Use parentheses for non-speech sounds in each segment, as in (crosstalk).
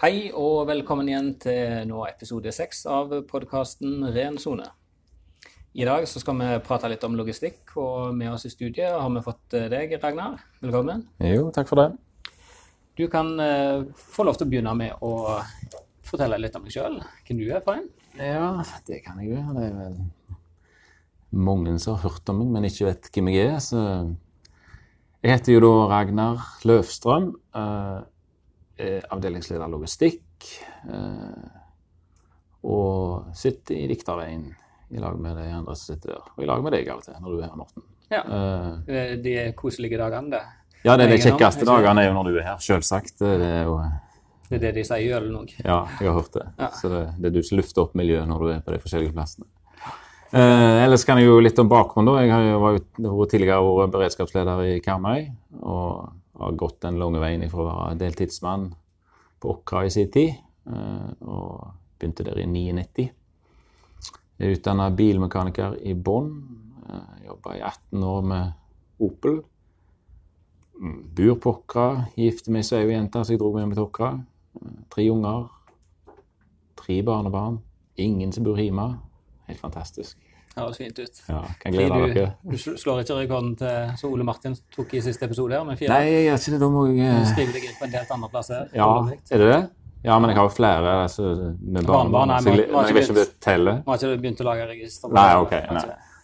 Hei og velkommen igjen til nå episode seks av podkasten Ren sone. I dag så skal vi prate litt om logistikk, og med oss i studiet har vi fått deg, Ragnar. Velkommen. Jo, takk for det. Du kan uh, få lov til å begynne med å fortelle litt om deg sjøl, hvem du er for en. Ja, det kan jeg jo. Det er vel mange som har hørt om meg, men ikke vet hvem jeg er. Så jeg heter jo da Ragnar Løvstrøm. Uh, avdelingsleder logistikk. Uh, og sitter i Dikterveien i lag med de andre som sitter der. Og i lag med deg av og til, når du er her, Morten. Ja, uh, De koselige dagene, det. Ja, det er de kjekkeste dagene er jo når du er her, selvsagt. Det er jo det er det de sier i ølen òg. Ja, jeg har hørt det. Ja. Så det, det, er du som lufter opp miljøet når du er på de forskjellige plassene. Eh, ellers kan jeg jo litt om bakgrunnen. Jeg har jo tidligere beredskapsleder i Karmøy. Og har gått den lange veien fra å være deltidsmann på Åkra i sin tid. Eh, og begynte der i 99. Jeg er utdanna bilmekaniker i Bonn. Eh, Jobba i 18 år med Opel. Mm, bor på Åkra. Gifter meg med ei jente, så jeg dro med meg til Åkra. Tre unger. Tre barnebarn. Ingen som bor hjemme. Helt fantastisk. Høres fint ut. Ja, kan glede du, dere. Du slår ikke rekorden til som Ole Martin tok i siste episode her, med fire? Nei, jeg gjør ikke det. Da må jeg Du skriver deg inn på en del andre plasser. Ja, er det det? Ja, men jeg har jo flere altså, med barnebarn. Nei, jeg vil ikke telle. Vi. Har ikke begynt å lage register? Nei, ok. Nei,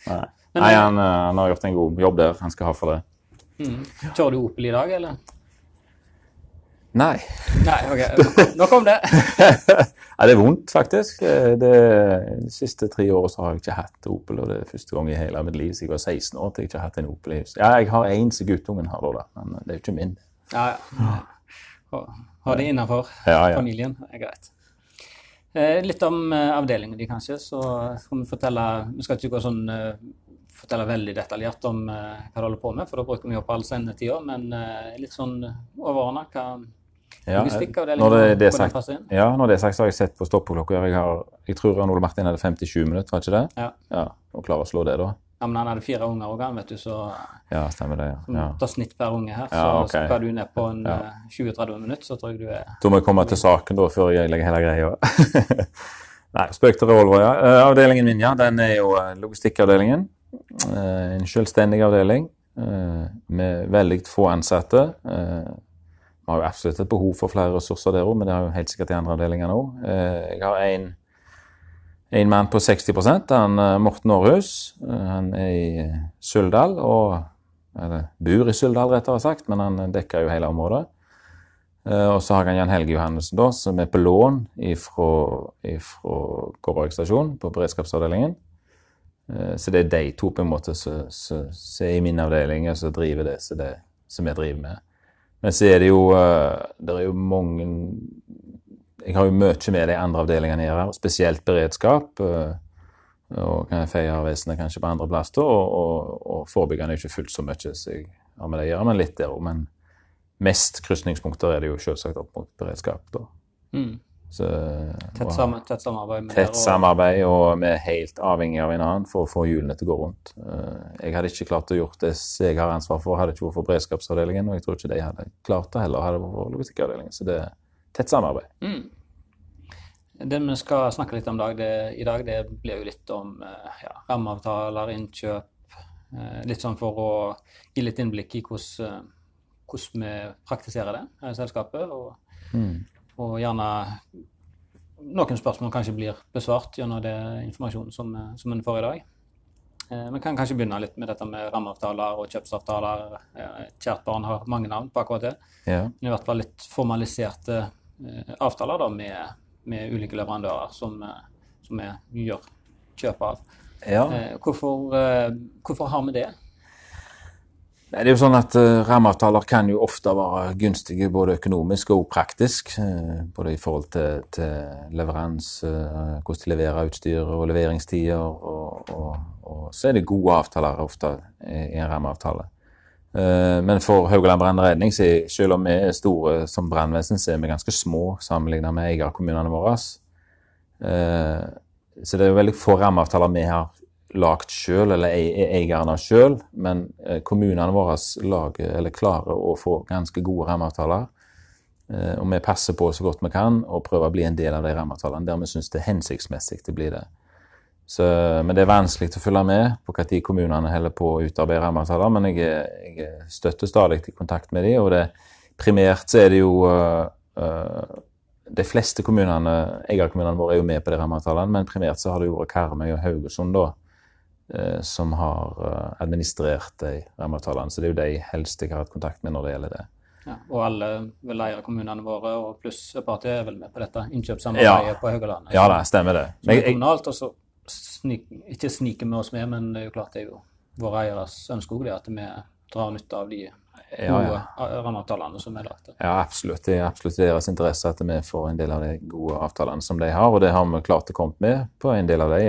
nei. nei han, eh, han, har gjort en god jobb der. Han skal ha for det. Mm. Kjører du Opel i dag, eller? Nei. Nei, ok. Nok om det. (laughs) ja, det er vondt, faktisk. Det, de siste tre årene så har jeg ikke hatt Opel, og det er første gang i hele mitt liv siden jeg var 16 år til jeg ikke har hatt en Opel i huset. Ja, jeg har én som guttungen har, da, men det er jo ikke min. Ja, ja. Ha det innafor ja, ja. familien. Det er greit. Eh, litt om eh, avdelingen din, kanskje. Så skal vi fortelle Vi skal ikke gå sånn eh, fortelle veldig detaljert om hva du holder på med, for da bruker vi opp all sendetida. Men litt sånn overordna hva ja, når det, det er sagt, ja, når det er sagt, så har jeg sett på stoppeklokka. Jeg, har, jeg tror Ole Martin hadde 57 minutter, var ikke det? Ja. ja og klarer å slå det, da. Ja, Men han hadde fire unger òg, vet du, så Ja, stemmer det. ja. ja. tar snitt per unge her, så ja, okay. skal du ned på en ja. 20-30 eh, minutter, så tror jeg du er Da må jeg komme til saken, da, før jeg legger hele greia. (laughs) Nei, spøk til revolver, ja. Eh, avdelingen min, ja, den er jo eh, logistikkavdelingen. En selvstendig avdeling med veldig få ansatte. Vi har jo absolutt et behov for flere ressurser der òg, men det har jo helt sikkert de andre avdelingene òg. Eh, jeg har en, mann på 60% han eh, Morten Aarhus. Eh, han er i Suldal, og, eller bor i Suldal, rettere sagt, men han dekker jo hele området. Og så har jeg Jan Helge Johannessen, som er på lån fra Kårberg stasjon, på beredskapsavdelingen. Så det er de to på en måte som er i min avdeling, og som driver det som vi driver med. Men så er det jo eh, Det er jo mange Jeg har jo mye med de andre avdelingene å gjøre, spesielt beredskap. Eh, og kan jeg feie vesenet kanskje på andre plasser. Og, og, og forebyggende er ikke fullt så mye som jeg har med det å gjøre, men litt der òg. Men mest krysningspunkter er det jo selvsagt opp mot beredskap. da. Mm. Så, tett, sammen, tett, samarbeid med Tett samarbeid, og vi er helt avhengig av annen for å få hjulene til å gå rundt. Eh, jeg hadde ikke klart å gjort det jeg har ansvar for, hadde ikke vært for beredskapsavdelingen. Og jeg tror ikke de hadde klart det heller, hadde vært for logistikkavdelingen. Så det er tett samarbeid. Mm. Det vi skal snakke litt om dag, det, i dag, det blir jo litt om eh, ja, rammeavtaler, innkjøp. Eh, litt sånn for å gi litt innblikk i hvordan, hvordan vi praktiserer det her i selskapet. og mm. Og gjerne noen spørsmål kanskje blir besvart gjennom det informasjonen som, som en får i dag. Eh, vi kan kanskje begynne litt med dette med rammeavtaler og kjøpsavtaler. Eh, kjært barn har mange navn på akkurat det. Ja. Men i hvert fall litt formaliserte eh, avtaler da, med, med, ulike leverandører som, som vi gjør kjøp av. Ja. Hvorfor, hvorfor har vi det? Det er jo sånn at uh, Rammeavtaler kan jo ofte være gunstige både økonomisk og praktisk. Uh, både i forhold til, til leveranse, uh, hvordan de leverer utstyr og leveringstider. Og, og, og, så er det gode avtaler ofte i, en rammeavtale. men for Haugaland brannredning, selv om vi er store som brannvesen, så er vi ganske små sammenlignet med eierkommunene våre. så det er jo veldig få rammeavtaler vi har lagd sjøl, eller eierne sjøl, men eh, kommunene våre lager, klarer å få ganske gode rammeavtaler. Eh, og vi passer på så godt vi kan og prøver å bli en del av de rammeavtalene der vi syns det er hensiktsmessig å bli det. Så, men det er vanskelig å følge med på når kommunene holder på å utarbeide rammeavtaler. Men jeg, jeg støtter stadig i kontakt med dem, og det, primært så er det jo uh, De fleste kommunene, eierkommunene våre er jo med på de rammeavtalene, men primært så har det jo vært Karmøy og Haugesund da, som har administrert de rammeavtalene. Så det er jo de helst jeg har hatt kontakt med når det gjelder det. Ja, og alle veleierkommunene våre og pluss partiet er vel med på dette innkjøpssamarbeidet ja. på Haugalandet. Ja, det stemmer det. Men, jeg, kommunalt, og så snik, ikke sniker vi oss med, men det er jo klart det er jo våre eieres ønske òg at vi drar nytte av de gode ja, ja. rammeavtalene som er lagt. Ja, absolutt. Det er absolutt deres interesse at vi får en del av de gode avtalene som de har, og det har vi klart å komme med på en del av de.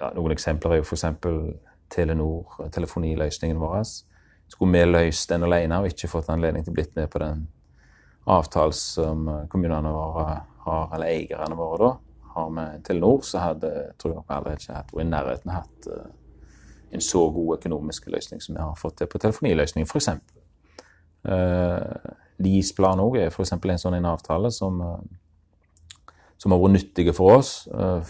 Ja, noen eksempler er jo f.eks. Telenor, telefoniløsningen vår skulle vi løst den alene og ikke fått anledning til å blitt med på den avtalen som kommunene våre har, eller eierne våre da, har med Telenor, så hadde tror jeg aldri ikke hatt, i nærheten hatt uh, en så god økonomisk løsning som vi har fått til på telefoniløsningen, f.eks. Uh, Leaseplan òg er f.eks. en sånn en avtale som uh, som har vært nyttige for oss, uh,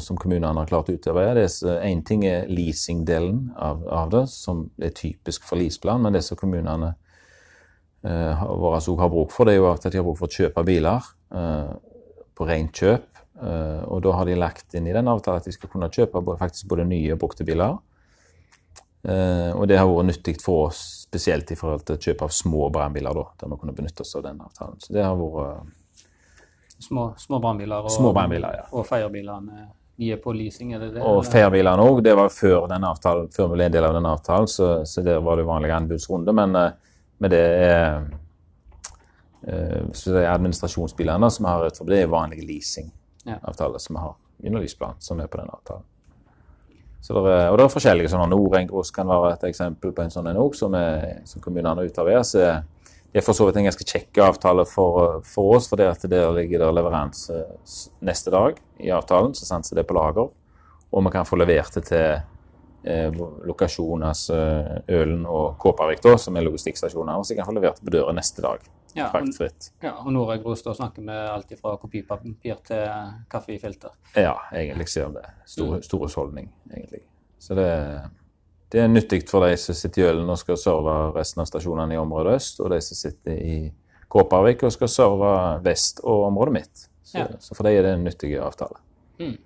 som kommunene har klart å utarbeide. Én ting er leasingdelen av, av, det, som er typisk for leaseplan, men det som kommunene våre har bruk for, det er jo at de har bruk for å kjøpe biler på rent kjøp. og da har de lagt inn i den avtalen at de skal kunne kjøpe faktisk både nye og brukte biler. og det har vært nyttig for oss, spesielt i forhold til kjøp av små brannbiler, der vi kunne benytte oss av den avtalen. Så det har vært Små, små brannbiler og, små ja. og feierbilene de er på leasing? er det det? Og feierbilene òg. Det var før den avtalen, før vi ble en del av den avtalen, så, så der var det vanlig anbudsrunde. Men, eh, men det er eh, så det er administrasjonsbilene som har utenfor, det er vanlige leasingavtaler ja. som vi har under lysplan, som er på den avtalen. Så det er, og det er forskjellige sånne. Norengros kan være et eksempel på en sånn en òg, som, som kommunene utarbeider. Det er for så vidt en ganske kjekk avtale for, for oss, for det at der ligger det leveranse neste dag i avtalen, så sendes det på lager. Og vi kan få levert det til eh, lokasjonen, altså Ølen og Kåpervik, da, som er logistikkstasjoner. Og så kan få levert det på døra neste dag. Ja, fraktfritt. Ja, og Nora Gros da snakker med alt fra kopipapir til kaffe i filter. Ja, egentlig ser vi det. Stor, mm. husholdning, egentlig. Så det er det er nyttig for de som sitter i Ølen og skal serve resten av stasjonene i området øst, og de som sitter i Kåpervik og skal serve vest og området mitt. Så, ja. så for dem er det en nyttig avtale. Mm.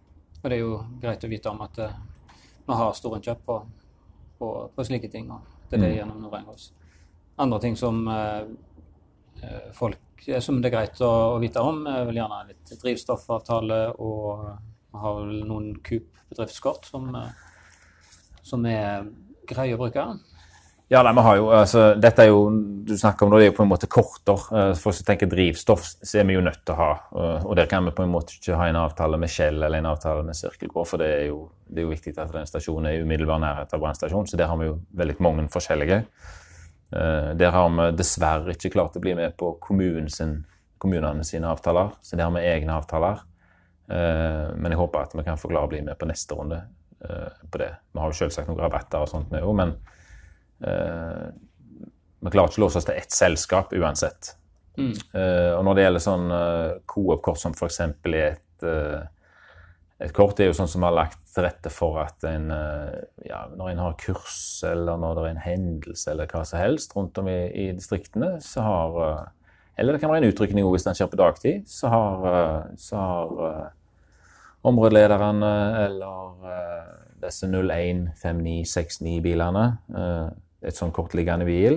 Og det er jo greit å vite om at uh, vi har store innkjøp på, på, på, slike ting. og Det er det mm. gjennom Norengås. Andre ting som uh, folk som det er greit å, å vite om, er vel gjerne litt drivstoffavtale og vi har vel noen Coop bedriftskort som uh, som er greie å bruke? Ja, nei, vi har jo, altså, dette er jo, Du snakker om det, det er jo på en måte korter. For for å tenke drivstoff så er vi jo nødt til å ha. Eh, og der kan vi på en måte ikke ha en avtale med Shell eller en avtale med Sirkelgård, for det er, jo, det er jo viktig at den stasjonen er i umiddelbar nærhet av brannstasjonen. Så der har vi jo veldig mange forskjellige. Eh, der har vi dessverre ikke klart å bli med på sin, kommunene sine avtaler, så der har vi egne avtaler. Men jeg håper at vi kan få klare å bli med på neste runde. Eh, på det. Vi har jo selvsagt noen rabatter og sånt, vi òg, men uh, vi klarer ikke å låse oss til ett selskap uansett. Mm. Uh, og når det gjelder sånn Coop-kort som f.eks. i et, et kort, det er jo sånn som har lagt til rette for at en ja, Når en har kurs, eller når det er en hendelse, eller hva som helst rundt om i, i distriktene, så har Eller det kan være en utrykning hvis den skjer på dagtid, så har, så har områdelederne eller uh, disse 015969-bilene, uh, et sånn kortliggende bil,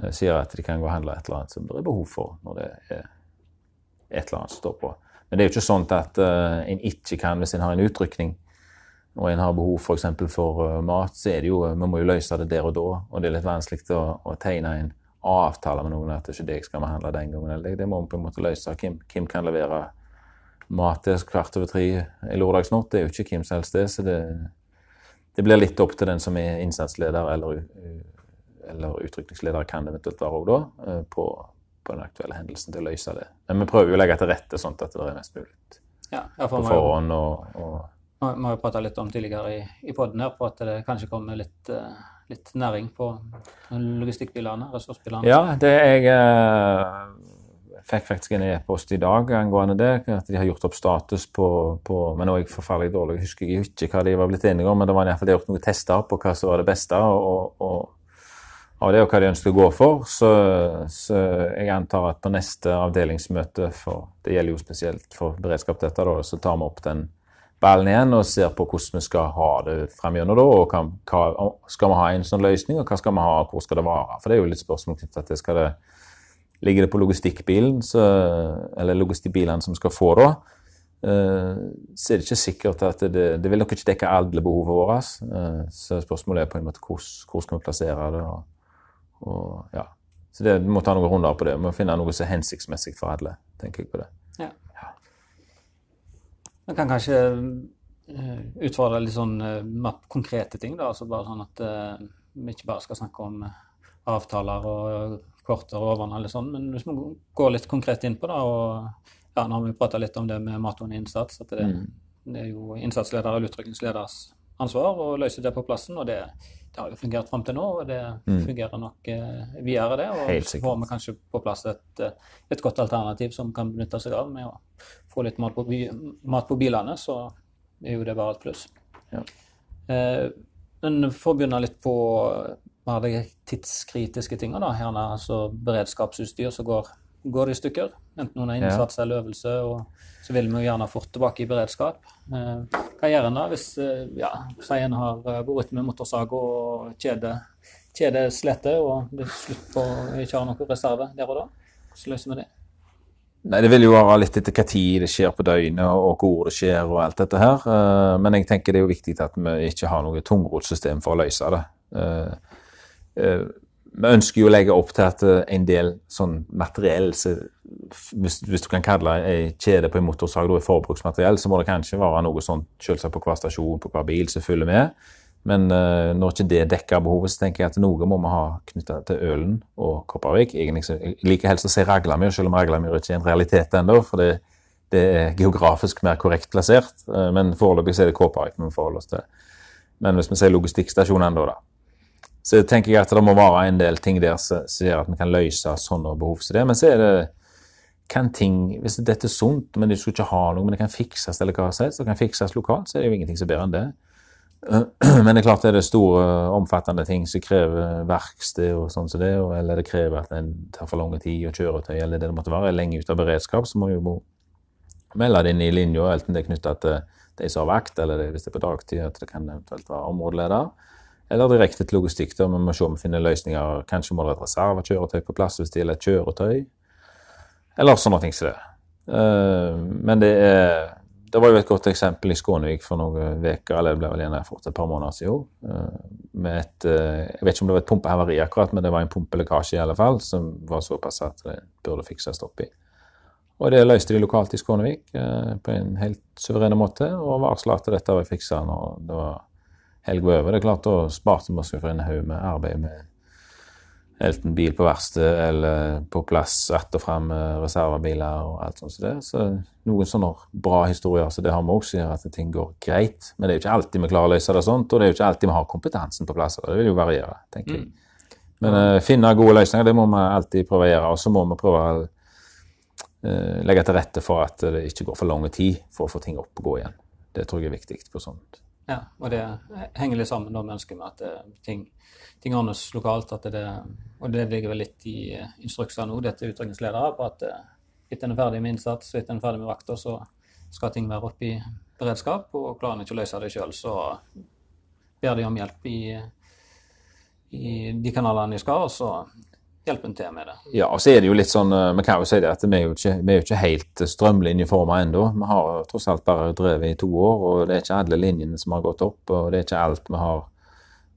uh, sier at de kan gå og handle et eller annet som det er behov for når det er et eller annet som står på. Men det er jo ikke sånn at en ikke kan hvis en har en utrykning og en har behov. For, for mat, så er det jo, vi må jo løse det der og da. Og det er litt vanskelig å, å tegne en avtale med noen at det er ikke det jeg skal behandle den gangen. Eller det må vi på en måte løse. Hvem, hvem kan levere mat til kvart over tre i lørdagsnatt. Det er jo ikke hvem som helst det. Så det, det, blir litt opp til den som er innsatsleder eller, eller utrykningsleder, kan det eventuelt være òg da, eh, på, på, den aktuelle hendelsen til å løse det. Men vi prøver jo å legge til rette sånn at det er mest mulig ja, på forhånd. og, og vi har jo prata litt om tidligere i, i poden her på at det kanskje kommer litt, uh, litt næring på logistikkbilene, ressursbilene? Ja, det er jeg eh, fikk faktisk en e-post i dag angående det. At de har gjort opp status på, på Men jeg forferdelig dårlig, jeg husker ikke hva de var blitt enige om. Men det var iallfall gjort noen tester på hva som var det beste og, av det, og hva de ønsker å gå for. Så, så, jeg antar at på neste avdelingsmøte, for det gjelder jo spesielt for beredskap dette, da, så tar vi opp den ballen igjen og ser på hvordan vi skal ha det fremgjørende, da. og hva, Skal vi ha en sånn løsning, og hva skal vi ha, og hvor skal det vare? For det er jo litt spørsmål knyttet til skal det Ligger det på logistikkbilen, så, eller logistikkbilene som skal få da, eh, så er det ikke sikkert at det, det vil nok ikke dekke alle behovene våre. Eh, så spørsmålet er på en måte hvor, hvor skal vi plassere det. og, og ja. Så det, vi må ta noen runder på det. Vi må finne noe som er hensiktsmessig for alle. tenker jeg på det. Ja. Man kan kanskje uh, utfordre litt sånn uh, konkrete ting, da. Altså bare sånn at vi ikke bare skal snakke om avtaler og korter og den, eller sånn, men hvis vi går litt konkret inn på det, og ja, nå har vi prata litt om det med Maton innsats, at det, mm. det, er jo innsatsleder eller utrykningsleders ansvar å løse det på plassen, og det, det har jo fungert fram til nå, og det mm. fungerer nok eh, videre, det. Og så får vi kanskje på plass et, et, godt alternativ som kan benytte seg av med å få litt mat på, mat på bilene, så er jo det bare et pluss. Ja. Eh, men for å begynne litt på mer de tidskritiske tingene, da, gjerne altså beredskapsutstyr som går, går, i stykker. Enten under innsats eller øvelse. og Så vil vi jo gjerne fort tilbake i beredskap. Eh, hva gjør en da hvis ja, si en har eh, vært med motorsag og kjede, kjede sletter, og det er slutt på ikke ha noen reserve der og da? Hvordan løser vi det? Nei, Det vil jo være litt etter hva tid det skjer på døgnet og hvor det skjer og alt dette her. Men jeg tenker det er jo viktig at vi ikke har noe tungrotsystem for å løse det. Eh, vi ønsker jo å legge opp til at eh, en del sånn materiell hvis, hvis, du kan kalle ei kjede på en motorsag da, forbruksmateriell, så må det kanskje være noe sånt selvsagt på hver stasjon, på hver bil som følger med. Men uh, når ikke det dekker behovet, så tenker jeg at noe må vi ha knytta til Ølen og Kopervik. Egentlig, jeg liker helst å si Raglamyr, selv om Raglamyr ikke er en realitet ennå. For det, det, er geografisk mer korrekt plassert. Uh, men foreløpig er det Kopervik vi forholder oss til. Men hvis vi sier logistikkstasjonen da, så tenker jeg at det må være en del ting der som gjør at vi kan løse sånne behov som det. Men så er det kan ting, Hvis dette er sunt, men du skal ikke ha noe, men det kan fikses eller hva som helst, og kan fikses lokalt, så er det jo ingenting som er bedre enn det. (clears throat) Men det er klart det er det store, omfattende ting som krever verksted og sånn som det, eller det krever at en tar for lang tid og kjøretøy eller det det måtte være, er lenge ute av beredskap, så må jo melde det inn i linja, enten det er knytta til de som har vakt, eller det, hvis det er på dagtid, at det kan eventuelt være områdeleder. Eller direkte til logistikk. da, Vi må se om vi finner løsninger. Kanskje må det et reservekjøretøy på plass hvis det gjelder et kjøretøy. Eller sånne ting som det. Uh, men det er det var jo et godt eksempel i Skånevik for noen uker, eller det ble vel gjerne for et par måneder siden. Uh, med et, uh, jeg vet ikke om det var et pumpehavari akkurat, men det var en pumpelekkasje i alle fall, som var såpass at det burde fikses opp i. Og det løste de lokalt i Skånevik på en helt suveren måte, og varsla at dette var fiksa når det var helga over. Det er klart, Da sparte vi oss for en haug med arbeid med enten bil på verksted eller på plass att og fram reservebiler og alt sånt som det. Så noen sånne bra historier så det har vi også, gjør at ting går greit. Men det er jo ikke alltid vi klarer å løse det sånt, og det er jo ikke alltid vi har kompetansen på plass. Det vil jo variere, tenker jeg. Mm. Men uh, finne gode løsninger, det må vi alltid prøve å gjøre. Og så må vi prøve å uh, legge til rette for at det ikke går for lang tid for å få ting opp og gå igjen. Det tror jeg er viktig på sånt ja, og det henger litt sammen med ønsket med at eh, ting, ting ordnes lokalt. det, Og det ligger vel litt i instrukser instruksene nå, dette utrykningsledere, på at uh, etter en er ferdig med innsats og etter en er ferdig med vakter, så skal ting være oppe i beredskap. Og klarer en ikke å løse det sjøl, så ber de om hjelp i, i de kanalene de skal, og så hjelpen til med det. Ja, og så er det jo litt sånn, Vi kan jo si det at vi er jo ikke, vi er jo ikke helt strømlinjeforma ennå. Vi har tross alt bare drevet i to år, og det er ikke alle linjene som har gått opp. og det er ikke alt vi har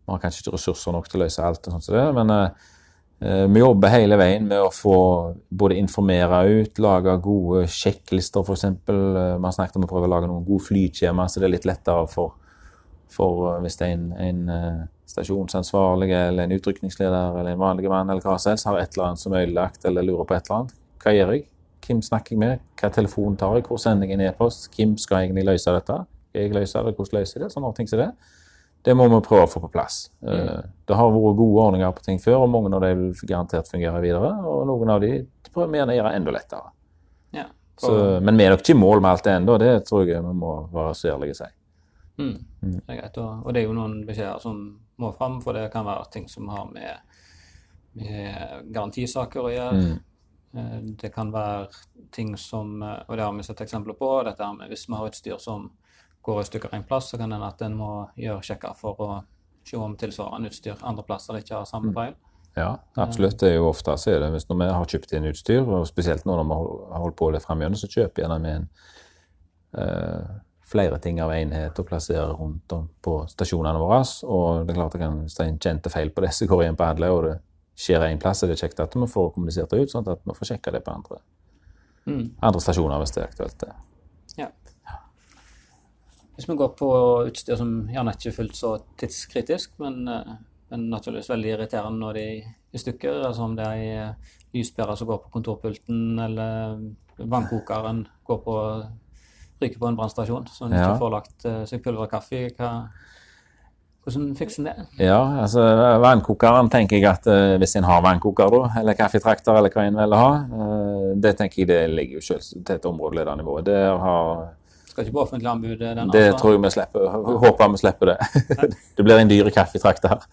Vi har kanskje ikke ressurser nok til å løse alt, og sånt som det, men uh, vi jobber hele veien med å få både informere ut, lage gode sjekklister f.eks. Vi har snakket om å prøve å lage noen gode flyskjema, så det er litt lettere for, for hvis det er en, en stasjonsansvarlige eller en utrykningsleder eller en vanlig mann eller hva som helst har et eller annet som er ødelagt eller lurer på et eller annet. Hva gjør jeg? Hvem snakker jeg med? Hva telefon tar jeg? Hvor sender jeg en e-post? Hvem skal egentlig løse dette? Jeg løser det? Hvordan løser jeg det? Sånne ting som det. det må vi prøve å få på plass. Mm. Det har vært gode ordninger på ting før, og mange av de vil garantert fungere videre. Og noen av de prøver vi gjerne å gjøre enda lettere. Ja. Så, men vi er nok ikke i mål med alt det ennå, det tror jeg vi må være så ærlige og si. Mm. Det er greit. Og, og det er jo noen beskjeder som må fram, for det kan være ting som har med, med garantisaker å gjøre. Mm. Eh, Det kan være ting som eh, Og det har vi sett eksempler på. dette med Hvis vi har utstyr som går i stykker en plass, så kan det hende at en må gjøre sjekker for å se om tilsvarende utstyr andre plasser ikke har samme feil. Ja, absolutt. Det er jo ofte så er det hvis når vi har kjøpt inn utstyr, og spesielt når vi har holdt på litt framgjennom, så kjøper gjerne vi en eh, flere ting av enhet å plassere rundt om på stasjonene våre. Og det er klart at kan, hvis det er en kjente feil på det, så går igjen på alle, og det skjer én plass, er det kjekt at vi får kommunisert det ut, sånn at vi får sjekka det på andre, Mm. andre stasjoner hvis det er aktuelt. det. Ja. Hvis vi går på utstyr som gjerne ikke er fullt så tidskritisk, men, eh, men naturligvis veldig irriterende når de er i stykker, altså om det er eh, lyspære som går på kontorpulten, eller vannkokeren går på ryker på en brannstasjon, så en Ja. ikke får lagt eh, seg pulver og kaffe hva, hvordan fikser en det? Ja, altså vannkokeren tenker jeg at uh, hvis en har vannkoker, da, eller kaffetrakter, eller hva en vil ha, uh, det tenker jeg det ligger jo selv til et områdeledernivå. Det har Skal ikke på offentlig anbud, den Det altså. tror jeg vi slipper. Håper vi slipper det. (laughs) det blir en dyr kaffetrakt der.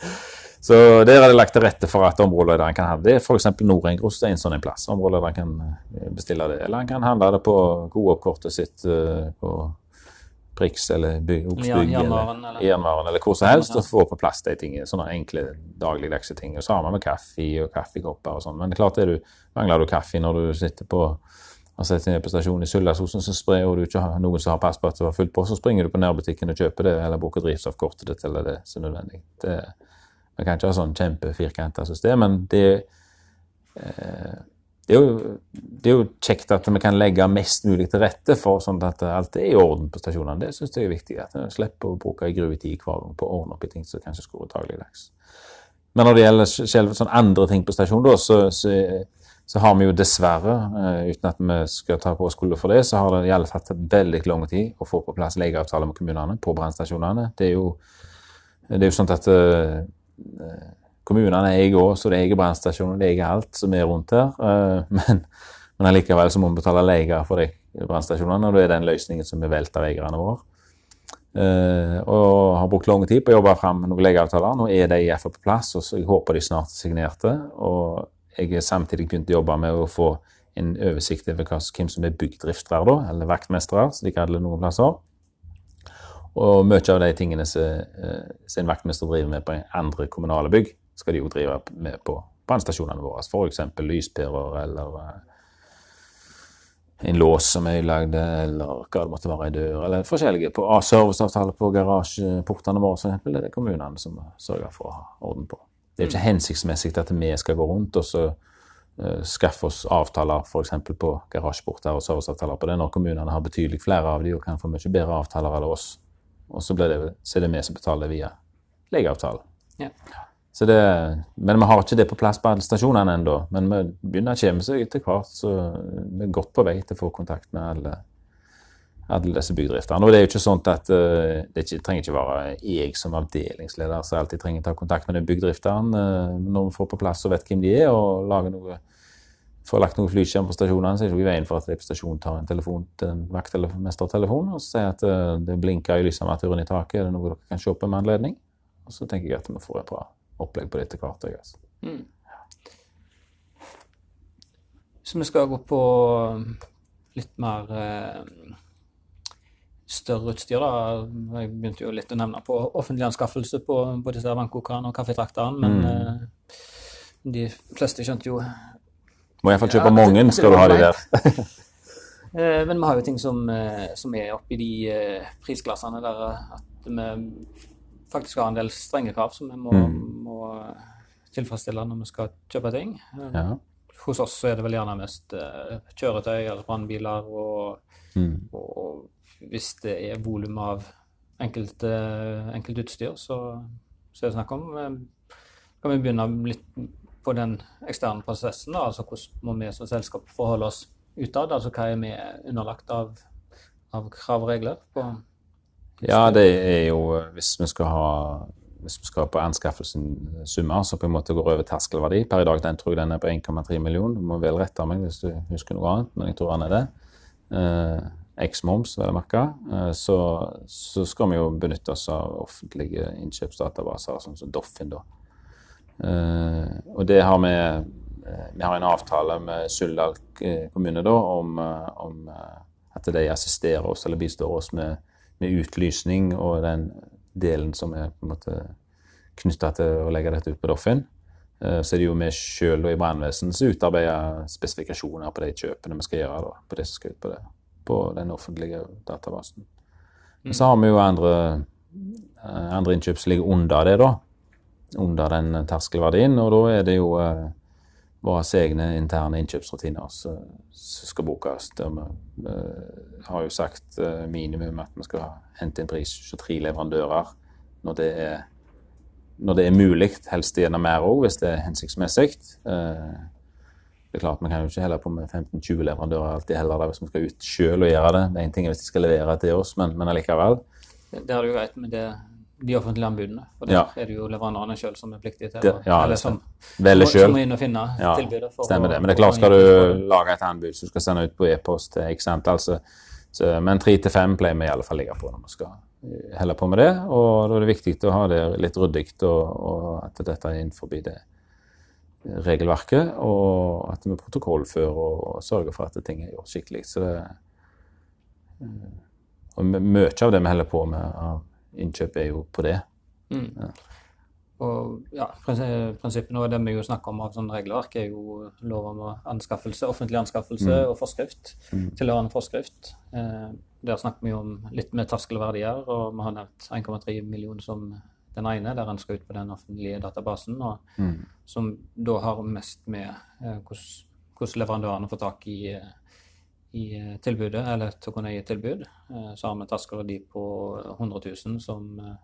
Så der er det lagt til rette for at områdelederen kan ha det. F.eks. Norengros er en sånn plass. Områdelederen kan eh, bestille det. Eller han kan handle det på Coop-kortet sitt eh, på Prix eller Oksbygg eller Jernvaren eller hvor som helst, og få på plass de tingene. Sånne enkle dagligdagse ting. Og vi med kaffe og kaffekopper og sånn. Men det er klart er du, mangler du kaffe når du sitter på har sett ned på stasjonen i Suldalsosen, så sprer du ikke har noen som har pass på at du har fullt på, så springer du på nærbutikken og kjøper det, eller bruker drivstoffkortet ditt eller det som er nødvendig. Det, vi kan ikke ha sånn kjempefirkanta system, men det, eh, det, er jo, det er jo kjekt at vi kan legge mest mulig til rette for sånn at alt er i orden på stasjonene. Det syns jeg er viktig. At vi slipper å bruke en grue tid hver gang på å ordne opp i ting som kanskje skulle dagligdags. Men når det gjelder selv sånn andre ting på stasjonen, da, så, så, så har vi jo dessverre, eh, uten at vi skal ta på oss skylda for det, så har det i alle fall tatt veldig lang tid å få på plass legeavtaler med kommunene på brannstasjonene. Det det er jo sånn at eh, kommunene eier òg, så det eier brannstasjonen, det eier alt som er rundt her. eh, Men, men allikevel så må vi betale leger for de brannstasjonene, og det er den løsningen som er valgt av eierne våre. Eh, og har brukt lang tid på å jobbe fram noen legeavtaler. Nå er de i hvert på plass, og jeg håper de snart er signerte. Og jeg har samtidig begynt å jobbe med å få en oversikt over hvem som er byggdriftere, eller vaktmestere, som de kaller det noen plasser. Og mye av de tingene som eh, en vaktmester driver med på andre kommunale bygg, skal de jo drive med på brannstasjonene våre. F.eks. lyspærer eller eh, en lås som er lagd, eller hva det måtte være, ei dør, eller forskjellige på serviceavtaler på garasjeportene våre, det er det kommunene som sørger for å ha orden på. Det er ikke hensiktsmessig at vi skal gå rundt og så eh, skaffe oss avtaler f.eks. på garasjeporter og serviceavtaler på det, når kommunene har betydelig flere av de og kan få mye bedre avtaler enn oss. Og så, det, så er det vi som betaler via legeavtalen. Ja. Det, men vi har ikke det på plass på alle stasjonene ennå. Men vi begynner å komme seg etter hvert, så vi er godt på vei til å få kontakt med alle, alle disse byggdrifterne. Og det er jo ikke sånn at eh, det ikke, trenger ikke være jeg som avdelingsleder som alltid trenger å ta kontakt med den byggdrifteren. eh, Når vi får på plass og vet hvem de er, og lager noe, får lagt noen flyskjerm på stasjonene, så er det ikke i veien for at de på stasjonen tar en telefon til en vaktmestertelefon og sier at eh, det blinker i lysarmaturen i taket, er det noe dere kan se på med anledning? Og så tenker jeg at vi får et bra opplegg på det etter hvert. jeg, Altså. Så vi skal gå på litt mer eh, større utstyr, da. Jeg begynte jo litt å nevne på offentlig anskaffelse på både disse vannkokerne og kaffetrakteren, men eh, de fleste skjønte jo Må iallfall kjøpe Ja, mange, det- skal du ha de der. (laughs) Eh, Men vi har jo ting som, eh, som er oppi de eh, prisklassene der at vi faktisk har en del strenge krav som vi må, må tilfredsstille når vi skal kjøpe ting. Ja. Hos oss er det vel gjerne mest kjøretøy eller brannbiler, og, Mm. og hvis det er volum av enkelt, enkelt utstyr, så, så er det snakk om Kan vi begynne litt på den eksterne prosessen, da, altså hvordan må vi som selskap forholde oss utad? Altså hva er vi underlagt av, av krav og regler på Ja, det er jo Hvis vi skal ha hvis vi skal på anskaffelsen summer som på en måte går over terskelverdi Per i dag den tror jeg den er på 1,3 millioner. Du må vel rette meg hvis du husker noe annet, men jeg tror den er det. Eh, X-moms, vel å merke. Eh, så, så skal vi jo benytte oss av offentlige innkjøpsdatabaser, sånn som Doffin. da. Eh, og det har vi eh, Vi har en avtale med Suldal eh, kommune da, om, om at de assisterer oss eller bistår oss med, med utlysning og den delen som er på en måte knytta til å legge dette ut på Doffin. Så er det jo vi sjøl i brannvesenet som utarbeider spesifikasjoner på de kjøpene vi skal gjøre. Da, på det som skal ut på, det, på den offentlige databasen. Men så har vi jo andre, andre innkjøp som ligger under det, da. Under den terskelverdien. Og da er det jo eh, våre egne interne innkjøpsrutiner som skal brukes. Der vi eh, har jo sagt eh, minimum at vi skal hente inn pris hos tre leverandører når det er, når det er mulig. Helst gjennom mer òg, hvis det er hensiktsmessig. Eh, det er klart, Vi kan jo ikke heller på med 15-20 leverandører alltid heller, hvis vi skal ut sjøl og gjøre det. Det er en ting hvis de skal levere til oss, men, men allikevel. Det har er jo greit med det, de offentlige anbudene. For der Ja. er det jo leverandørene sjøl som er pliktige til Det- ja, eller som, Velge som må inn og finne Ja, tilbudet. for Stemmer det. Men det er klart, skal du lage et anbud som skal sende ut på e-post til x antall, så, så, men tre til fem pleier vi i alle fall ligge på når vi skal holde på med det. Og da er det viktig å ha det litt ryddig, og, og at dette er innenfor det regelverket, og at vi protokollfører og, og sørger for at ting er gjort skikkelig. Så det, eh, og mye av det vi holder på med av innkjøp, er jo på det. Mm. Og ja, prinsi- prinsippene og det vi jo snakker om av sånn regelverk, er jo lov om anskaffelse, offentlig anskaffelse og forskrift. Tilhørende forskrift. Eh, der snakker vi jo om litt med terskelverdier, og vi har nevnt 1,3 millioner som den ene, der en skal ut på den offentlige databasen, og som da har mest med eh, hvordan leverandørene får tak i, eh, i eh, tilbudet, eller til å kunne gi tilbud. Eh, Så har vi de på 100 000 som eh,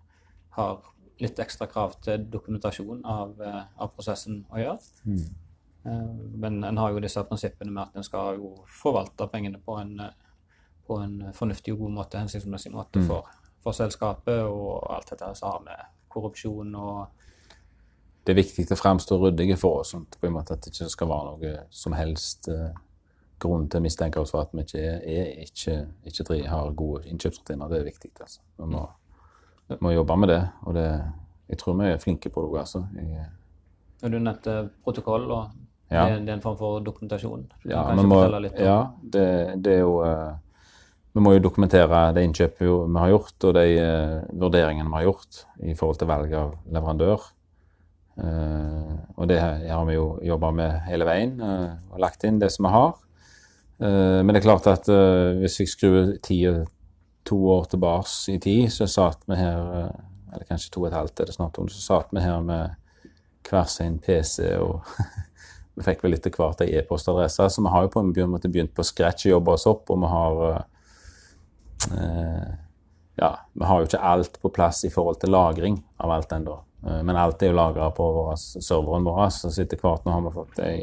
har litt ekstra krav til dokumentasjon av, av prosessen å gjøre. Mm. Men en har jo disse prinsippene med at en skal jo forvalte pengene på en, på en fornuftig og god måte, hensiktsmessig måte for, for selskapet, og alt dette som har med korrupsjon og det er viktig å fremstå ryddige for oss, sånn på en måte at det ikke skal være noe som helst grunn til å mistenke oss for at vi ikke, er, ikke, ikke har gode innkjøpsrutiner. Det er viktig. altså. Vi må, vi må jobbe med det, og det, jeg tror vi er flinke på det. Altså. Jeg- Du nevnte protokoll, og Ja. det, det er en form for dokumentasjon. Du Ja, kan må, litt om ja det, det er jo Uh, Vi må jo dokumentere det innkjøpet vi har gjort, og de uh, vurderingene vi har gjort i forhold til valg av leverandør. Uh, og det har vi jo jobba med hele veien, uh, og lagt inn det som vi har. Eh, men det er klart at eh, hvis jeg skrur to år tilbake i tid, så satt vi her eh, Eller kanskje to og et halvt er det snart, så satt vi her med hver sin PC og (laughs) vi fikk vel etter hvert ei e-postadresse, så vi har jo på en måte begynt på scratch å jobbe oss opp, og vi har eh, Ja, vi har jo ikke alt på plass i forhold til lagring av alt ennå. Men alt er jo lagra på serveren vår. Så etter hvert nå har vi fått ei,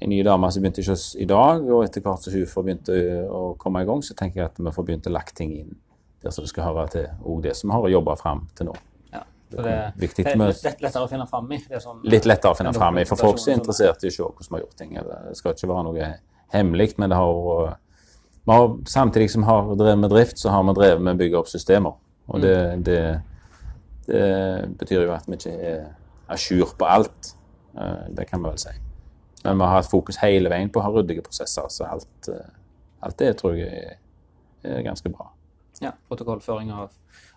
ei ny dame som begynte ikke oss i dag, og etter hvert som hun får begynt å, komme i gang, så tenker jeg at vi får begynt å lagt ting inn der som det skal høre til, og det som vi har jobba fram til nå. ja, for det, Viktig det er med- litt lettere å finne fram i. Det som, litt lettere å finne frem fram i. For folk som er interessert i å se hvordan vi har gjort ting. Det skal ikke være noe hemmelig, men det har har, samtidig som vi har drevet med drift, så har vi drevet med å bygge opp systemer. Og det, det, det betyr jo at vi ikke er a jour på alt. Eh, Det kan vi vel si. Men vi har hatt fokus hele veien på å ha ryddige prosesser, så alt, eh, alt det tror jeg er, ganske bra. Ja, protokollføring av,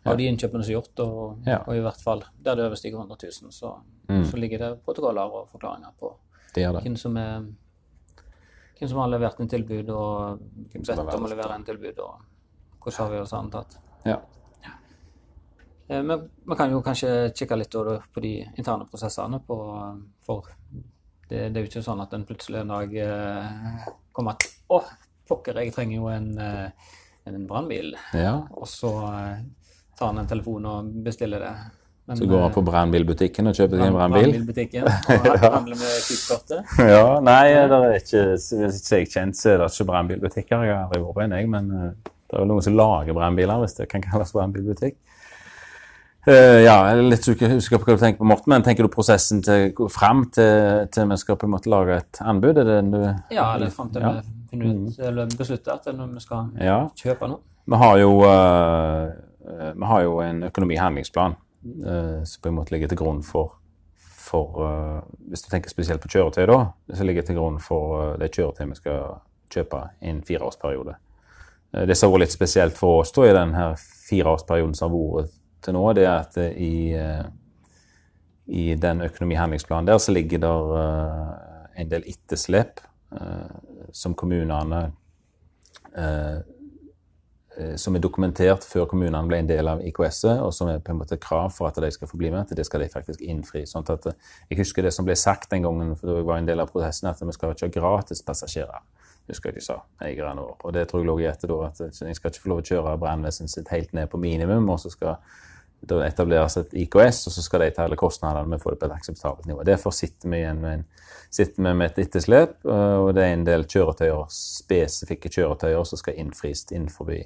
av de innkjøpene som er gjort, og, Ja. og i hvert fall der det overstiger 100 000, så, så ligger det protokoller og forklaringer på Det det. hvem som, er, hvem som har levert en tilbud, og bedt om å levere en tilbud, og hvordan avgjørelsene er antatt. Ja. Eh, Men man kan jo kanskje kikke litt på de interne prosessene, på, for det, det er jo ikke sånn at en plutselig en dag eh, kommer at å, pokker, jeg trenger jo en, eh, en brannbil. ja. Og så eh, tar han en telefon og bestiller det. Men, Så går han på brannbilbutikken og kjøper seg en brannbil. Brannbilbutikken. Og handler med Kvikkortet. (laughs) Ja, nei, det er ikke, hvis ikke jeg kjent, så er det ikke brannbilbutikker. Jeg har aldri vært på en, jeg, men eh, Det er vel noen som lager brannbiler, hvis det kan kalles brannbilbutikk. Uh, ja, jeg er litt usikker på hva du tenker på, Morten, men tenker du prosessen til, fram til, til vi skal på en måte lage et anbud? Er det du Ja, det er fram til ja. vi finner ut, mm. eller beslutter at vi skal ja. kjøpe noe. Vi har jo, uh, vi har jo en økonomihandlingsplan uh, som på en måte ligger til grunn for, for Hvis du tenker spesielt på kjøretøy, da, så ligger til grunn for det kjøretøyet vi skal kjøpe i en fireårsperiode. Det som har vært litt spesielt for oss da, i denne fireårsperioden som har vært til nå, det er at i, eh, i den økonomihandlingsplanen der så ligger det uh, en del etterslep som kommunene som er dokumentert før kommunene ble en del av IKS-et, og som er på en måte krav for at de skal få bli med, at det skal de faktisk innfri. Sånn at, jeg husker det som ble sagt den gangen, for det var en del av prosessen, at vi skal ikke ha gratis passasjerer. Husker jeg de sa, eierne våre. Og det tror jeg lå i etter da, at jeg skal ikke få lov å kjøre brannvesenet sitt helt ned på minimum, og så skal det etableres et IKS, og så skal de ta alle kostnadene med å få det på et akseptabelt nivå. Derfor sitter vi igjen med, en, med et etterslep, og det er en del kjøretøyer, spesifikke kjøretøyer som skal innfris innenfor det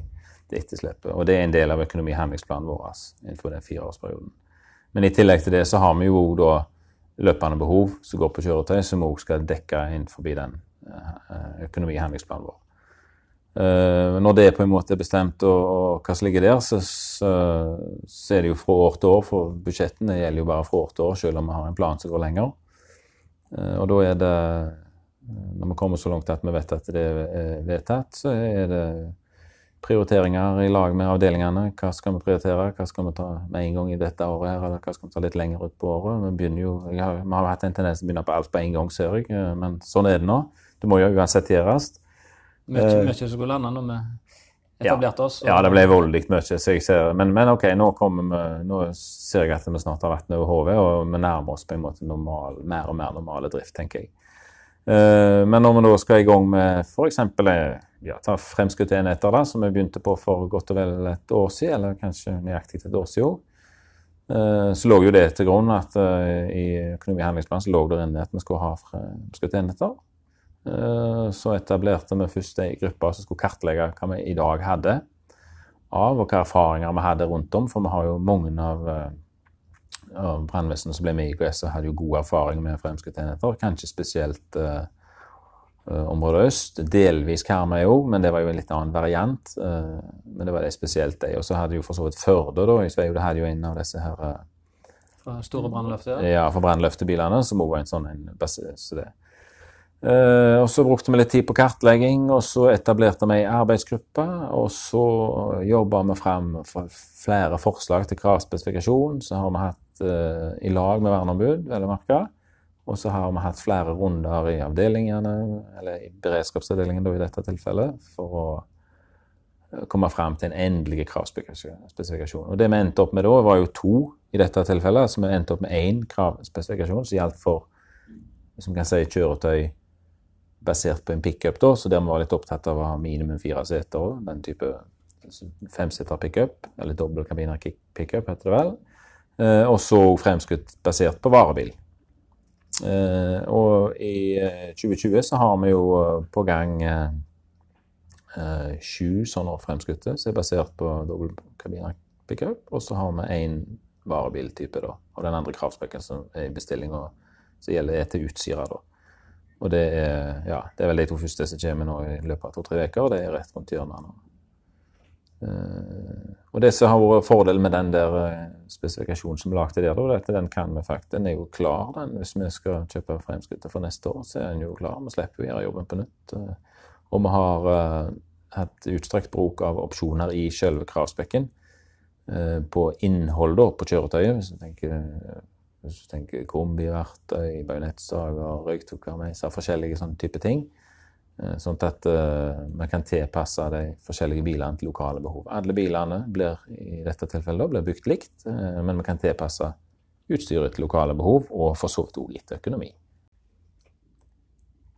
etterslepet. Og det er en del av økonomihandlingsplanen vår innenfor den fireårsperioden. Men i tillegg til det så har vi jo da løpende behov som går på kjøretøy, som òg skal dekke innenfor den eh, økonomihandlingsplanen vår. Uh, når det på en måte er bestemt og, og hva som ligger der, så, så, så, er det jo fra år til år, for budsjettene gjelder jo bare fra år til år, selv om vi har en plan som går lenger. Uh, og da er det, når vi kommer så langt at vi vet at det er vedtatt, så er det prioriteringer i lag med avdelingene. Hva skal vi prioritere, hva skal vi ta med en gang i dette året, her, eller hva skal vi ta litt lenger ut på året. Vi, begynner jo, har, vi har hatt en tendens til å begynne på alt på en gang, ser jeg, eh, men sånn er det nå. Det må jo uansett gjøres. Mye som skulle lande når vi etablerte oss. Ja, det ble voldelig mye. Men, men, OK, nå, vi, nå, ser jeg at vi snart har vært over hodet, og vi nærmer oss på en måte normal, mer og mer normale drift, tenker jeg. Uh, men når vi da skal i gang med f.eks. Eh, ja, ta fremskutte enheter, da, som vi begynte på for godt og vel et år siden, eller kanskje nøyaktig et år siden, så lå jo det til grunn at i økonomihandlingsplanen så lå det inne at vi skulle ha fremskutte enheter. Eh, så etablerte vi først ei gruppe som skulle kartlegge hva vi i dag hadde av, og hva erfaringer vi hadde rundt om. For vi har jo mange av, eh, av brannvesenene som ble med i IKS, og hadde jo god erfaring med fremskutte enheter. Kanskje spesielt uh, området øst. Delvis Karmøy òg, men det var jo en litt annen variant. Uh, men det var det spesielt de. Og så hadde jo for så vidt Førde, da. I Sveio hadde jo en av disse her uh, Store brannløfter? Ja, for brannløftebilene, som òg var en sånn en base, så det. Uh, og Så brukte vi litt tid på kartlegging, og så etablerte vi ei arbeidsgruppe. Og så jobba vi fram flere forslag til kravspesifikasjon. Så har vi hatt uh, i lag med verneombud, vel å merke. Og så har vi hatt flere runder i avdelingene, eller i beredskapsavdelingen da, i dette tilfellet, for å eh, komme fram til en endelig kravspesifikasjon. Og Det vi endte opp med da, var jo to i dette tilfellet. Så vi endte opp med én kravspesifikasjon som gjaldt for som kan si, kjøretøy basert på en pickup, da, så der vi var litt opptatt av å ha minimum fire seter. Den type femseter pickup, eller dobbeltkabiner pickup, heter det vel. Eh, og så fremskutt basert på varebil. Eh, og i 2020 eh, så har vi jo eh, på gang eh, eh, sju sånne fremskutte som er basert på dobbeltkabiner pickup. Og så har vi én varebiltype, da. Og den andre kravspekken som er i bestilling, som gjelder er til Utsira, da. Og det er, ja, det er vel de to første som kommer nå i løpet av to-tre uker, og det er rett rundt hjørnet nå. Uh, og det som har vært fordelen med den der uh, spesifikasjonen som vi lagde der, da, er at den kan vi faktisk, den er jo klar den, hvis vi skal kjøpe fremskrittet for neste år. så er den jo klar, Vi slipper å gjøre jobben på nytt. Uh, og vi har hatt utstrakt bruk av opsjoner i selve kravspekken på innhold da, på kjøretøyet. hvis du tenker hvis du tenker kombiverktøy, bajonettsager, røyktukker, meiser, forskjellige sånne type ting. Eh, sånn at uh, kan tilpasse de forskjellige bilene til lokale behov. Alle bilene blir i dette tilfellet blir bygd likt, uh, men vi kan tilpasse utstyret til lokale behov, og for så vidt òg litt økonomi.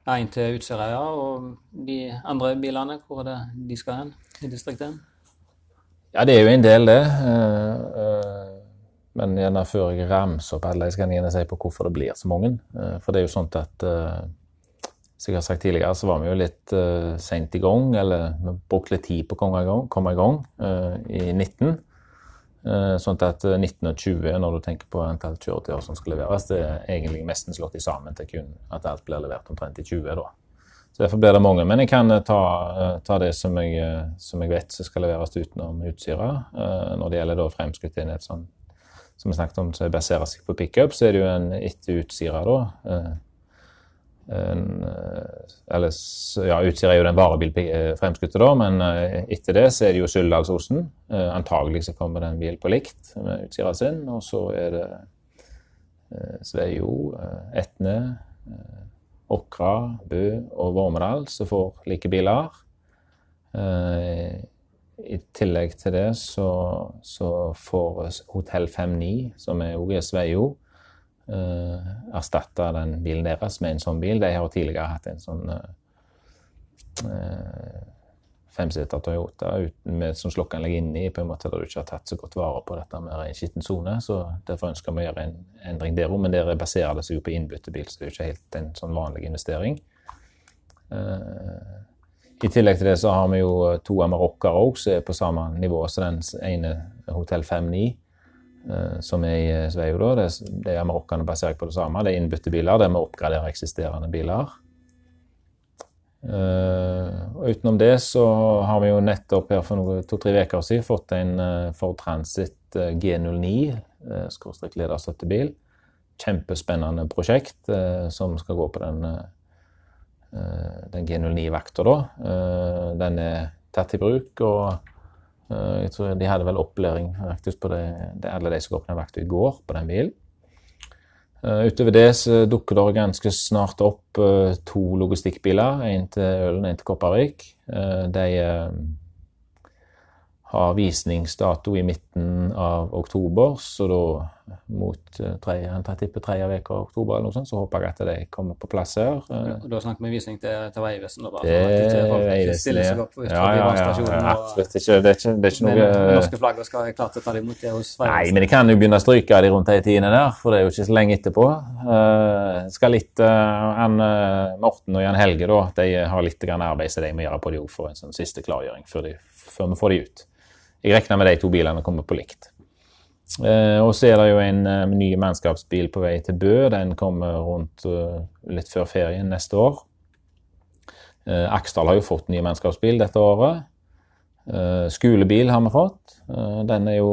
En til Utsirøya, og de andre bilene, hvor er det de skal hen i distriktet? Ja, det er jo en del, det. Men gjerne før jeg ramser opp alle, jeg gjerne si på hvorfor det blir så mange. Eh, for det er jo sånn at uh, som jeg har sagt tidligere, så var vi jo litt uh, seint i gang, eller vi brukte litt tid på å komme i gang, i, gang uh, i 19. Uh, sånn at 19 og 20, når du tenker på antall kjøretøyer som skal leveres, det er egentlig nesten slått i sammen til kun at alt blir levert omtrent i 20. da. Så Derfor blir det mange. Men jeg kan ta, ta det som jeg, som jeg, vet som skal leveres utenom Utsira. Når det gjelder da fremskutt enhet, sånn, som vi snakket om, som baserer seg på pickup, så er det jo en etter Utsira, da en, eh, eller, ja, Utsira er jo den varebilfremskutte, da, men eh, etter det så er det jo Suldalsosen. Eh, antagelig så kommer den bil på likt med Utsira sin. Og så er det Sveio, Etne, Åkra, Bø og Vormedal som får like biler. I tillegg til det så, så får Hotell 59, som er òg er Sveio, eh, erstatte den bilen deres med en sånn bil. De har tidligere hatt en sånn eh, femseter Toyota uten, med sånn slokkanlegg inni, på en måte der du ikke har tatt så godt vare på dette med ren skitten sone. Derfor ønsker vi å gjøre en endring der òg, men der baserer det seg jo på innbyttebil, så det er jo ikke helt en sånn vanlig investering. Uh, I tillegg til det så har vi jo to marokkere òg, som er på samme nivå Så den ene Hotell 59. Eh, som er i eh, Sveio. da, det, det er Marokkene basert på det samme. Det er innbytte biler der vi oppgraderer eksisterende biler. Uh, Utenom det så har vi jo nettopp her for to-tre uker siden fått en uh, Ford Transit uh, G09 uh, lederstøttebil. Kjempespennende prosjekt som skal gå på den, den G09-vakta, da. den er tatt i bruk. og Eh, jeg tror De hadde vel opplæring faktisk på det, det alle de som går på i går, på den bilen. Utover det så dukker det ganske snart opp to logistikkbiler. En til Ølen, en til Kopervik. De har visningsdato i midten av oktober, så da mot eh, jeg tipper tredje uke av oktober, eller noe sånt, så håper jeg at de kommer på plass her. Ja, da snakker vi visning til, til Vegvesenet? Det er Vegvesenet. Ja, ja, ja, ja, absolutt ikke. Det er ikke, det er ikke noe Norske flagger skal å ta det imot det hos Vegvesenet? Nei, men de kan jo begynne å stryke de rundt de tidene der, for det er jo ikke så lenge etterpå. Uh, skal litt uh, uh, Morten og Jan Helge da, de har litt arbeid som de må gjøre på det for en sånn siste klargjøring før, de, før vi får de ut. Jeg regner med de to bilene kommer på likt. Eh, og så er det jo en eh, ny mannskapsbil på vei til Bø. Den kommer rundt uh, litt før ferien neste år. Eh, Aksdal har jo fått ny mannskapsbil dette året. skolebil har vi fått. den er jo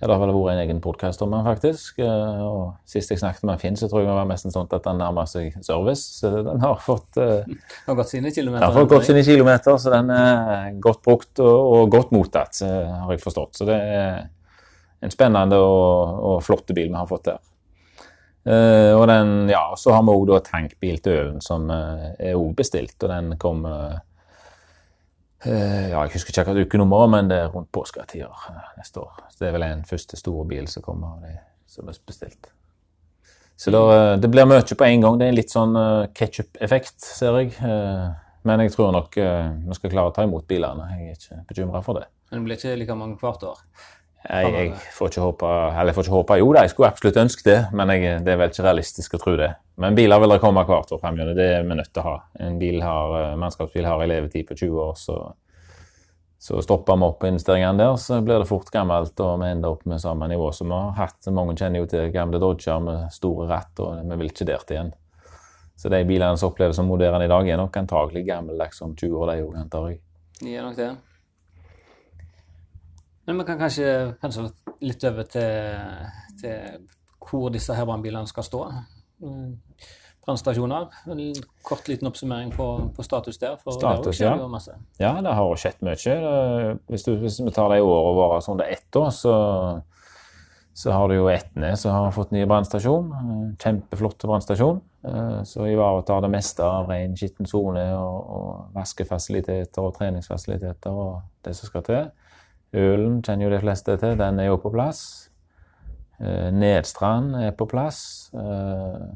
ja, Det har vel vært en egen podkast om den, faktisk. Eh, og Sist jeg snakket med Finn, så tror jeg det var nesten sånn at den nærmer seg service. Så den har fått (laughs) uh, Har gått sine kilometer? Den har fått gått sine kilometer, så den er godt brukt og, og godt mottatt, har jeg forstått. Så det er en spennende og, og flotte bil vi har fått der. Uh, og den, ja, Så har vi òg tankbil til Ølen, som uh, er òg bestilt. og Den kommer Eh, ja, jeg husker ikke akkurat ukenummeret, men det er rundt påsketider eh, neste år. Så Det er vel en første store bil som kommer, av de som er bestilt. Så da, eh, det blir mye på en gang. Det er en litt sånn ketsjup-effekt, ser jeg. Men jeg tror nok vi skal klare å ta imot bilene. Jeg er ikke bekymra for det. Men det blir ikke like mange hvert år? Jeg, jeg, får ikke håpe Eller jeg får ikke håpe Jo da, jeg skulle absolutt ønske det, men jeg, det er vel ikke realistisk å tro det. Men biler vil det komme hvert år fremover. Det er vi nødt til å ha. En bil har, eh, mannskapsbil har en levetid på 20 år, så, så stopper vi opp investeringene der, så blir det fort gammelt, og vi ender opp med samme nivå som vi har hatt. Mange kjenner jo til gamle Dodger med store ratt, og vi vil ikke dit igjen. Så de bilene som oppleves som moderne i dag, er nok antagelig gammeldags om 20 år, de òg, antar jeg. De er nok det. Men vi kan kanskje, kanskje litt over til, til hvor disse her brannbilene skal stå. Brannstasjoner. Kort liten oppsummering på, på status der. status, det ja. Ja, det har skjedd mye. Hvis, du, hvis vi tar de årene våre som det er ett år, så, så har du jo Etne som har fått ny brannstasjon. Kjempeflott brannstasjon. Så ivaretar det meste av ren skitten sone og, og vaskefasiliteter og treningsfasiliteter og det som skal til. Ølen kjenner jo de fleste til, den er jo på plass. Eh, Nedstrand er på plass. Eh,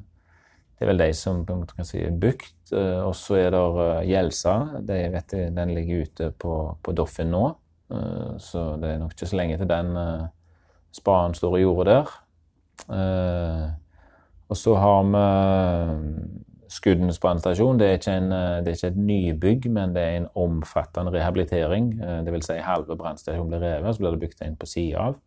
det er vel de som kan si er bygd. og så er det Gjelsa. Den ligger ute på, på Doffin nå. Så det er nok ikke så lenge til den spaden står i jordet der. Og så har vi Skudenes brannstasjon eh, det er ikke et nybygg, men det er en omfattende rehabilitering. Dvs. det vil si halve brannstasjonen blir revet, så blir det bygd en på sida av.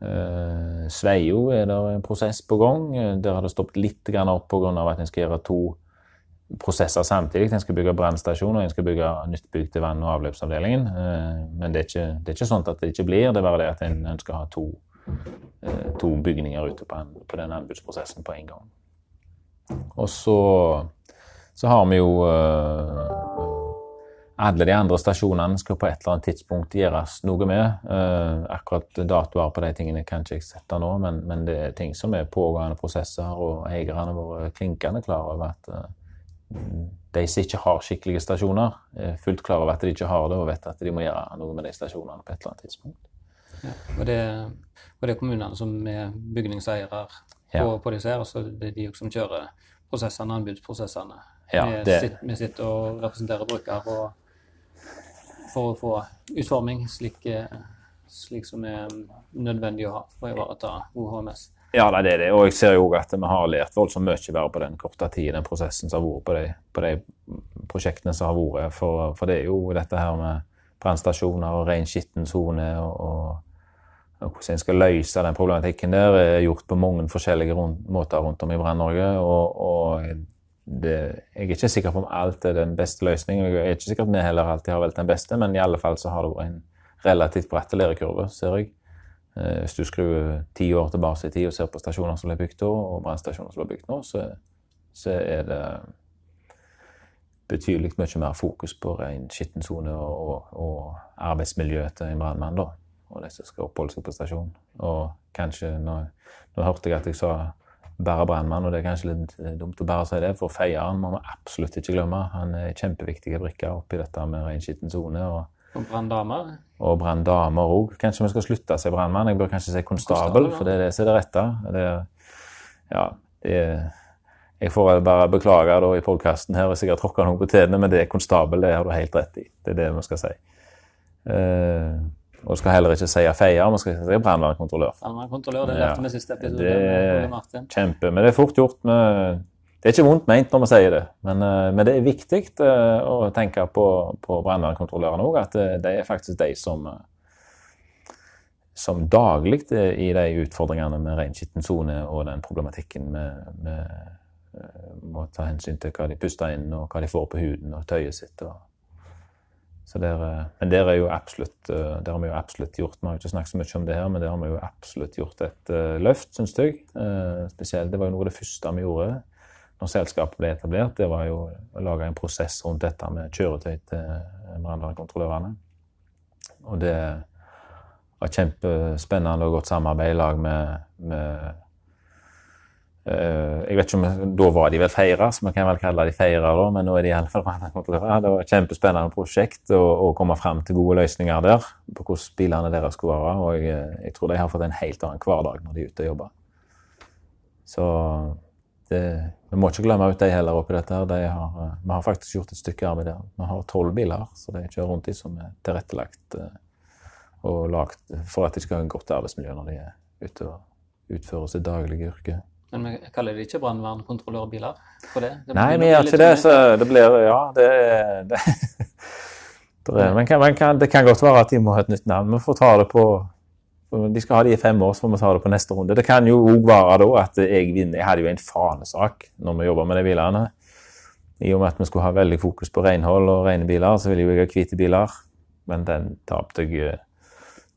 Eh, Sveio er det en prosess på gang. Eh, Der har det stoppet litt opp pga. at en skal gjøre to prosesser samtidig. En skal bygge brannstasjon og en skal bygge nytt bygg til vann- og avløpsavdelingen. Eh, Men det er, ikke, det er ikke sånn at det ikke blir, det er bare det at en ønsker å ha to, eh, to bygninger ute på, på den anbudsprosessen på en gang. Og så, så har vi jo eh, alle de andre stasjonene skal på et eller annet tidspunkt gjøres noe med. Eh, akkurat datoer på de tingene kan ikke jeg sette nå, men, men det er ting som er pågående prosesser, og eierne våre er klinkende klar over at eh, de som ikke har skikkelige stasjoner, er fullt klar over at de ikke har det, og vet at de må gjøre noe med de stasjonene på et eller annet tidspunkt. Ja. Og, det, og det er kommunene som er bygningseiere Ja. på, på disse her, og så det er de som kjører prosessene, anbudsprosessene. Ja, vi, det- sitter, vi sitter og representerer bruker og, for å få utforming slik, eh, slik som er nødvendig å ha for å ivareta god HMS. Ja, nei, det er det. Og jeg ser jo at vi har lært voldsomt mye bare på den korte tiden, den prosessen som har vært på de, på de prosjektene som har vært. For, for det er jo dette her med brannstasjoner og ren skitten sone og, og, og hvordan en skal løse den problematikken der, er gjort på mange forskjellige rundt, måter rundt om i Brann-Norge. Og, og det, jeg er ikke sikker på om alt er den beste løsningen. Jeg er ikke sikker på at vi heller alltid har valgt den beste, men i alle fall så har det vært en relativt bratt lærekurve, ser jeg. Eh, Hvis du skrur ti år tilbake i tid og ser på stasjoner som ble bygd da, og brannstasjoner som ble bygd nå, så, så er det betydelig mye mer fokus på ren skitten sone og, og, arbeidsmiljøet arbeidsmiljø til en brannmann, da. Og de som skal oppholde seg på stasjon. Og kanskje Nå, nå hørte jeg at jeg sa bære brannmann, og det er kanskje litt eh, dumt å bære seg det, for feieren må vi absolutt ikke glemme. Han er kjempeviktige brikker oppi dette med reinskitten sone. og Og branndamer. og branndamer òg. Kanskje vi skal slutte å si brannmann. Jeg bør kanskje si konstabel, Konstabel, ja. for det er det som er det rette. Det er, ja, det er, jeg får bare beklage da i podkasten her hvis jeg har tråkka noen på tærne, men det er konstabel, det har du helt rett i. Det er det vi skal si. Eh, og du skal heller ikke si feier, man skal si brannvernkontrollør. Brannmannkontrollør, det lærte vi siste episode. Det- er Martin. Kjempe. Men det er fort gjort. Med, det er ikke vondt ment når vi sier det, men, eh, men det er viktig eh, å tenke på, på brannvernkontrollørene òg, at eh, det er faktisk de som som daglig i de utfordringene med ren skitten sone og den problematikken med, med må ta hensyn til hva de puster inn, og hva de får på huden og tøyet sitt. Og, der, men der, er absolutt, eh, der har vi jo absolutt gjort Vi har jo ikke snakket så mye om det her, men der har vi jo absolutt gjort et eh, løft, syns jeg. Eh, spesielt, Det var jo noe av det første vi gjorde når selskapet ble etablert. Det var jo å lage en prosess rundt dette med kjøretøy til brannvernkontrollørene. Og det var kjempespennende og godt samarbeid i lag med, med Jeg vet ikke om Da var de vel feira, så vi kan vel kalle de feira, da, men nå er de iallfall brannvernkontrollører. Det var et kjempespennende prosjekt å, å komme fram til gode løsninger der på hvordan bilene deres skulle være. Og jeg, jeg tror de har fått en helt annen hverdag når de er ute og jobber. Så det, vi må ikke glemme ut de heller oppi dette. De har, eh, vi har faktisk gjort et stykke arbeid der. Vi har tolv biler så de kjører rundt i som er tilrettelagt eh, og lagt for at de skal ha et godt arbeidsmiljø når de er ute og utfører sitt daglige yrke. Men vi kaller det ikke brannvernkontrollørbiler for det? det Nei, vi gjør ikke det, så det blir Ja, det, det, (laughs) det men kan, men kan, det kan godt være at de må ha et nytt navn. Vi får ta det på De skal ha det i fem år, så får vi ta det på neste runde. Det kan jo òg være da at jeg vinner. Jeg hadde jo en fanesak når vi jobba med de bilene. I og med at vi skulle ha veldig fokus på renhold og rene biler, så ville jeg ha hvite biler. Men den tapte jeg eh,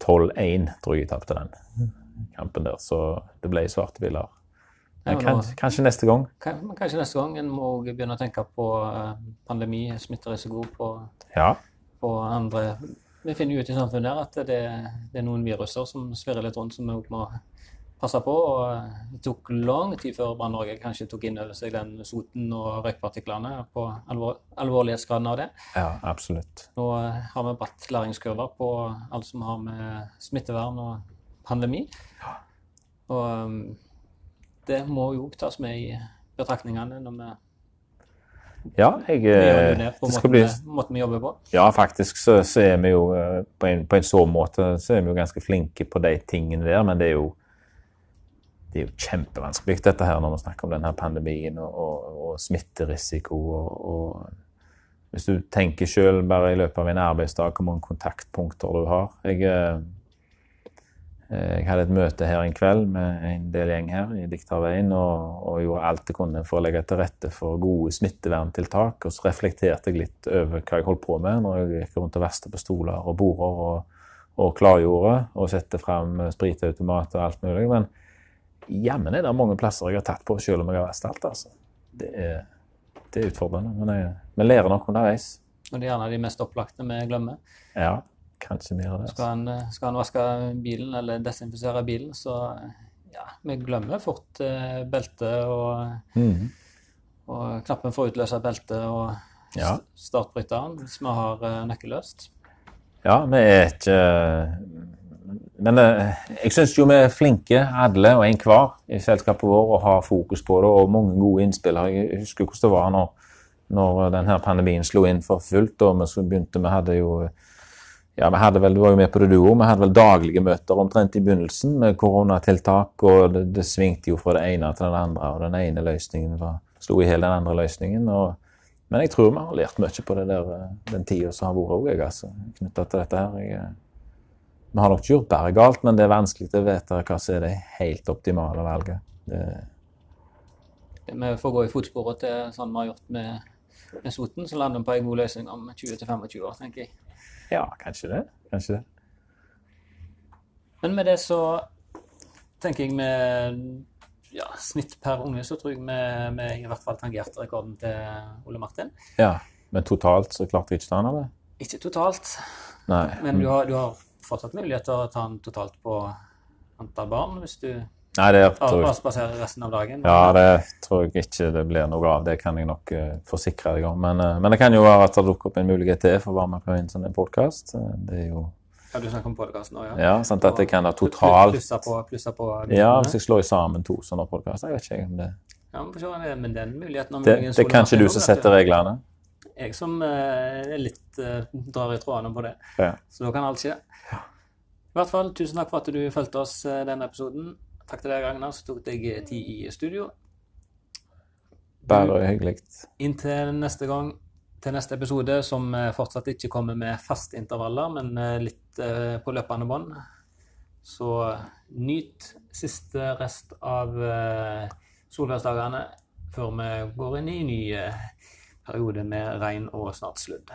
12-1, tror jeg jeg tapte den kampen der. Så det ble svarte biler. Ja, kanskje, kanskje neste gang. Kanskje neste gang en må også begynne å tenke på eh, pandemi, smitterisiko, på, Ja. på andre Vi finner jo ut i samfunnet her at det, det er noen viruser som svirrer litt rundt, som vi må passe på. og eh, Det tok lang tid før Brann-Norge kanskje tok inn over seg den soten og røykpartiklene på alvor, alvorlighetsgraden av det. ja, absolutt. Nå eh, har vi bratt læringskurver på alt som har med smittevern og pandemi. Og um, det må jo tas med i betraktningene når vi Ja, jeg, eh, det på det skal bli måten vi jobber på. Ja, faktisk så, så er vi jo eh, på en, på en så måte så er vi jo ganske flinke på de tingene der, men det er jo det er jo kjempevanskelig dette her når vi snakker om denne pandemien og, og, og smitterisiko. Og, hvis du tenker selv bare i løpet av en arbeidsdag hvor mange kontaktpunkter du har. Jeg, jeg hadde et møte her en kveld med en del gjeng her i Diktarveien og, og gjorde alt jeg kunne for å legge til rette for gode smitteverntiltak. Og så reflekterte jeg litt over hva jeg holdt på med når jeg gikk rundt og vasste på stoler og border og, og klargjorde og sette fram spritautomat og alt mulig. Men jammen er det mange plasser jeg har tatt på selv om jeg har vasket alt. altså. Det er, det er utfordrende, men vi lærer nok underveis. Og det er gjerne de mest opplagte vi glemmer. Ja, kanskje mer av det. Skal han, skal han vaske bilen eller desinfisere bilen, så ja, vi glemmer fort eh, beltet og, mm. og knappen for å utløse beltet og Ja. st- startbryteren hvis vi har eh, nøkkelløst. Ja, vi er ikke Men eh, jeg syns jo vi er flinke, alle og enhver, i selskapet vår, og har fokus på det, og mange gode innspill. Jeg husker hvordan det var når, når denne pandemien slo inn for fullt, og vi begynte Vi hadde jo ja, vi hadde vel, Du var jo med på det du òg. Vi hadde vel daglige møter omtrent i begynnelsen med koronatiltak, og det, det svingte jo fra det ene til det andre, og den ene løsningen var, slo i hjel den andre løsningen. og men jeg tror vi har lært mye på det der, eh, den tida som har vært òg, altså, knytta til dette her. Jeg, eh, vi har nok ikke gjort bare galt, men det er vanskelig å vite hva som er det helt optimale valget. Det, Vi får gå i fotsporet til sånn vi har gjort med, med Soten, så lander vi på en god løsning om 20-25 år, tenker jeg. Ja, kanskje det. Kanskje det. Men med det så tenker jeg med ja, snitt per unge, så tror jeg vi, vi i hvert fall tangerte rekorden til Ole Martin. Ja, Men totalt så klarte vi ikke ta den, eller? Ikke totalt, Nei. men du har, du har fortsatt mulighet til å ta den totalt på antall barn hvis du Nei, det tror jeg spaserer resten av dagen. Ja, det tror jeg ikke det blir noe av. Det kan jeg nok uh, forsikre deg om. Men, uh, men det kan jo være at det dukker opp en mulighet til for hva man kan med på en sånn podkast. Det er jo Ja, du snakker om podkasten òg, ja? Ja, sant at jeg kan ha totalt Plussa på, plusser på Ja, hvis jeg slår sammen to sånne podkaster. Jeg vet ikke om det Ja, men få se, men den muligheten har Det, det Ole kanskje du som setter reglene? Jeg som uh, er litt eh, drar i trådene på det. Ja. Så da kan alt skje. I hvert fall, tusen takk for at du fulgte oss eh, denne episoden. Takk til deg, Ragnar, som tok deg eh, tid i studio. Bare hyggelig. Inntil neste gang, til neste episode, som eh, fortsatt ikke kommer med faste intervaller, men eh, litt på løpende bånd. Så nyt siste rest av solværsdagene før vi går inn i en ny periode med regn og snart sludd.